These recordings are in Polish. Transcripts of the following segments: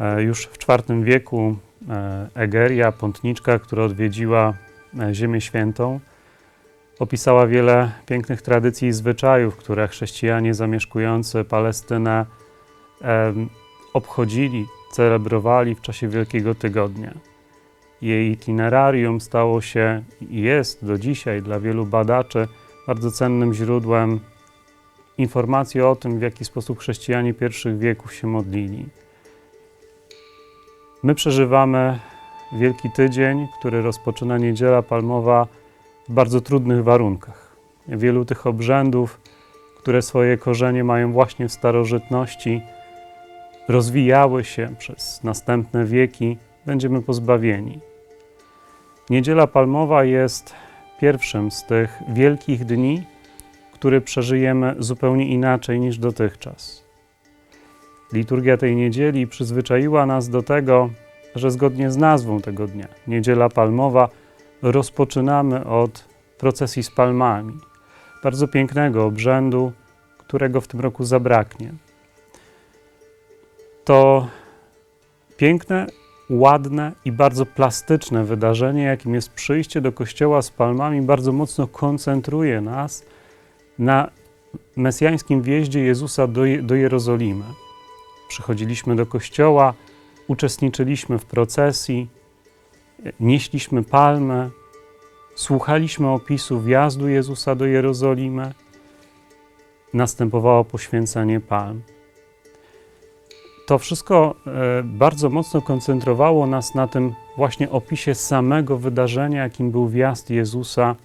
E, Już w IV wieku e, Egeria, pątniczka, która odwiedziła e, Ziemię Świętą, opisała wiele pięknych tradycji i zwyczajów, które chrześcijanie zamieszkujący Palestynę obchodzili, celebrowali w czasie Wielkiego Tygodnia. Jej itinerarium stało się i jest do dzisiaj dla wielu badaczy bardzo cennym źródłem informacji o tym, w jaki sposób chrześcijanie pierwszych wieków się modlili. My przeżywamy Wielki Tydzień, który rozpoczyna Niedziela Palmowa w bardzo trudnych warunkach. Wielu tych obrzędów, które swoje korzenie mają właśnie w starożytności, rozwijały się przez następne wieki, będziemy pozbawieni. Niedziela Palmowa jest pierwszym z tych wielkich dni, który przeżyjemy zupełnie inaczej niż dotychczas. Liturgia tej niedzieli przyzwyczaiła nas do tego, że zgodnie z nazwą tego dnia, Niedziela Palmowa, rozpoczynamy od procesji z palmami, bardzo pięknego obrzędu, którego w tym roku zabraknie. To piękne, ładne i bardzo plastyczne wydarzenie, jakim jest przyjście do kościoła z palmami, bardzo mocno koncentruje nas na mesjańskim wjeździe Jezusa do, Je- do Jerozolimy. Przychodziliśmy do kościoła, uczestniczyliśmy w procesji, nieśliśmy palmę, słuchaliśmy opisu wjazdu Jezusa do Jerozolimy, następowało poświęcenie palm. To wszystko e, bardzo mocno koncentrowało nas na tym właśnie opisie samego wydarzenia, jakim był wjazd Jezusa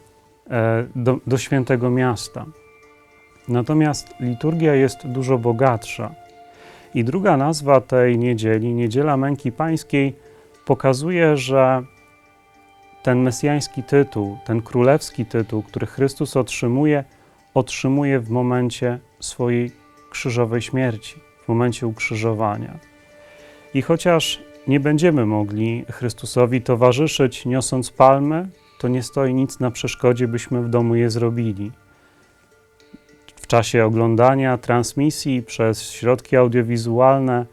e, do, do świętego miasta. Natomiast liturgia jest dużo bogatsza. I druga nazwa tej niedzieli, Niedziela Męki Pańskiej, pokazuje, że ten mesjański tytuł, ten królewski tytuł, który Chrystus otrzymuje, otrzymuje w momencie swojej krzyżowej śmierci, w momencie ukrzyżowania. I chociaż nie będziemy mogli Chrystusowi towarzyszyć niosąc palmy, to nie stoi nic na przeszkodzie, byśmy w domu je zrobili. Czasie oglądania transmisji przez środki audiowizualne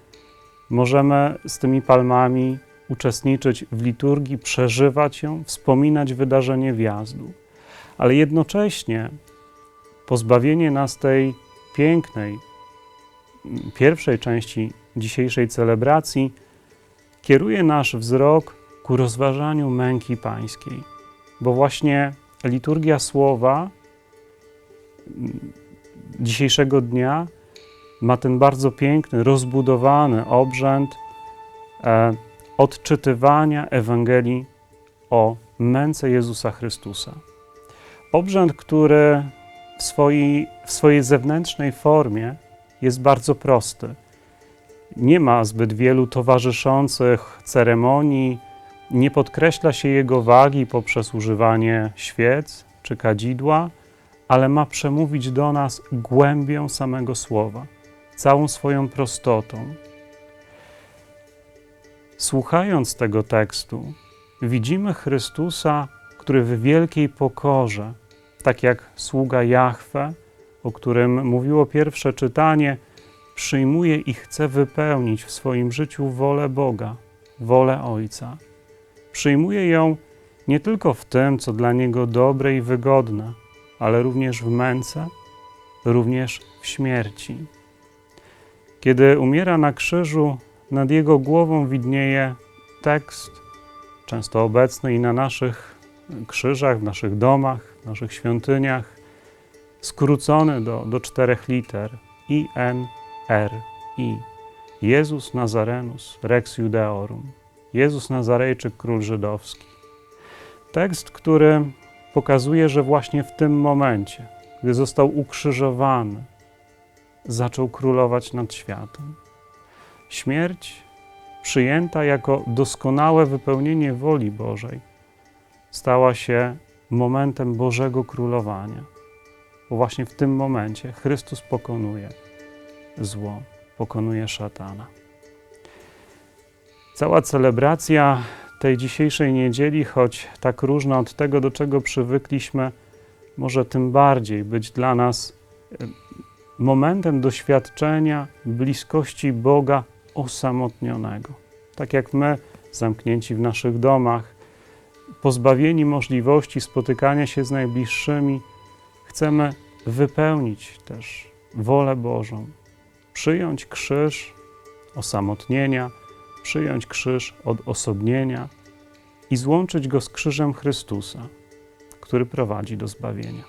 możemy z tymi palmami uczestniczyć w liturgii, przeżywać ją, wspominać wydarzenie wjazdu. Ale jednocześnie pozbawienie nas tej pięknej, pierwszej części dzisiejszej celebracji kieruje nasz wzrok ku rozważaniu męki pańskiej, bo właśnie liturgia słowa dzisiejszego dnia ma ten bardzo piękny, rozbudowany obrzęd e, odczytywania Ewangelii o męce Jezusa Chrystusa. Obrzęd, który w swojej, w swojej zewnętrznej formie jest bardzo prosty. Nie ma zbyt wielu towarzyszących ceremonii, nie podkreśla się jego wagi poprzez używanie świec czy kadzidła, ale ma przemówić do nas głębią samego słowa, całą swoją prostotą. Słuchając tego tekstu, widzimy Chrystusa, który w wielkiej pokorze, tak jak sługa Jahwe, o którym mówiło pierwsze czytanie, przyjmuje i chce wypełnić w swoim życiu wolę Boga, wolę Ojca. Przyjmuje ją nie tylko w tym, co dla niego dobre i wygodne, ale również w męce, również w śmierci. Kiedy umiera na krzyżu, nad jego głową widnieje tekst, często obecny i na naszych krzyżach, w naszych domach, w naszych świątyniach, skrócony do, do czterech liter I, N, R, I. Jezus Nazarenus, Rex Judeorum. Jezus Nazarejczyk, król żydowski. Tekst, który pokazuje, że właśnie w tym momencie, gdy został ukrzyżowany, zaczął królować nad światem. Śmierć, przyjęta jako doskonałe wypełnienie woli Bożej, stała się momentem Bożego królowania. Bo właśnie w tym momencie Chrystus pokonuje zło, pokonuje szatana. Cała celebracja tej dzisiejszej niedzieli, choć tak różna od tego, do czego przywykliśmy, może tym bardziej być dla nas e, momentem doświadczenia bliskości Boga osamotnionego. Tak jak my, zamknięci w naszych domach, pozbawieni możliwości spotykania się z najbliższymi, chcemy wypełnić też wolę Bożą, przyjąć krzyż osamotnienia, przyjąć krzyż odosobnienia i złączyć go z krzyżem Chrystusa, który prowadzi do zbawienia.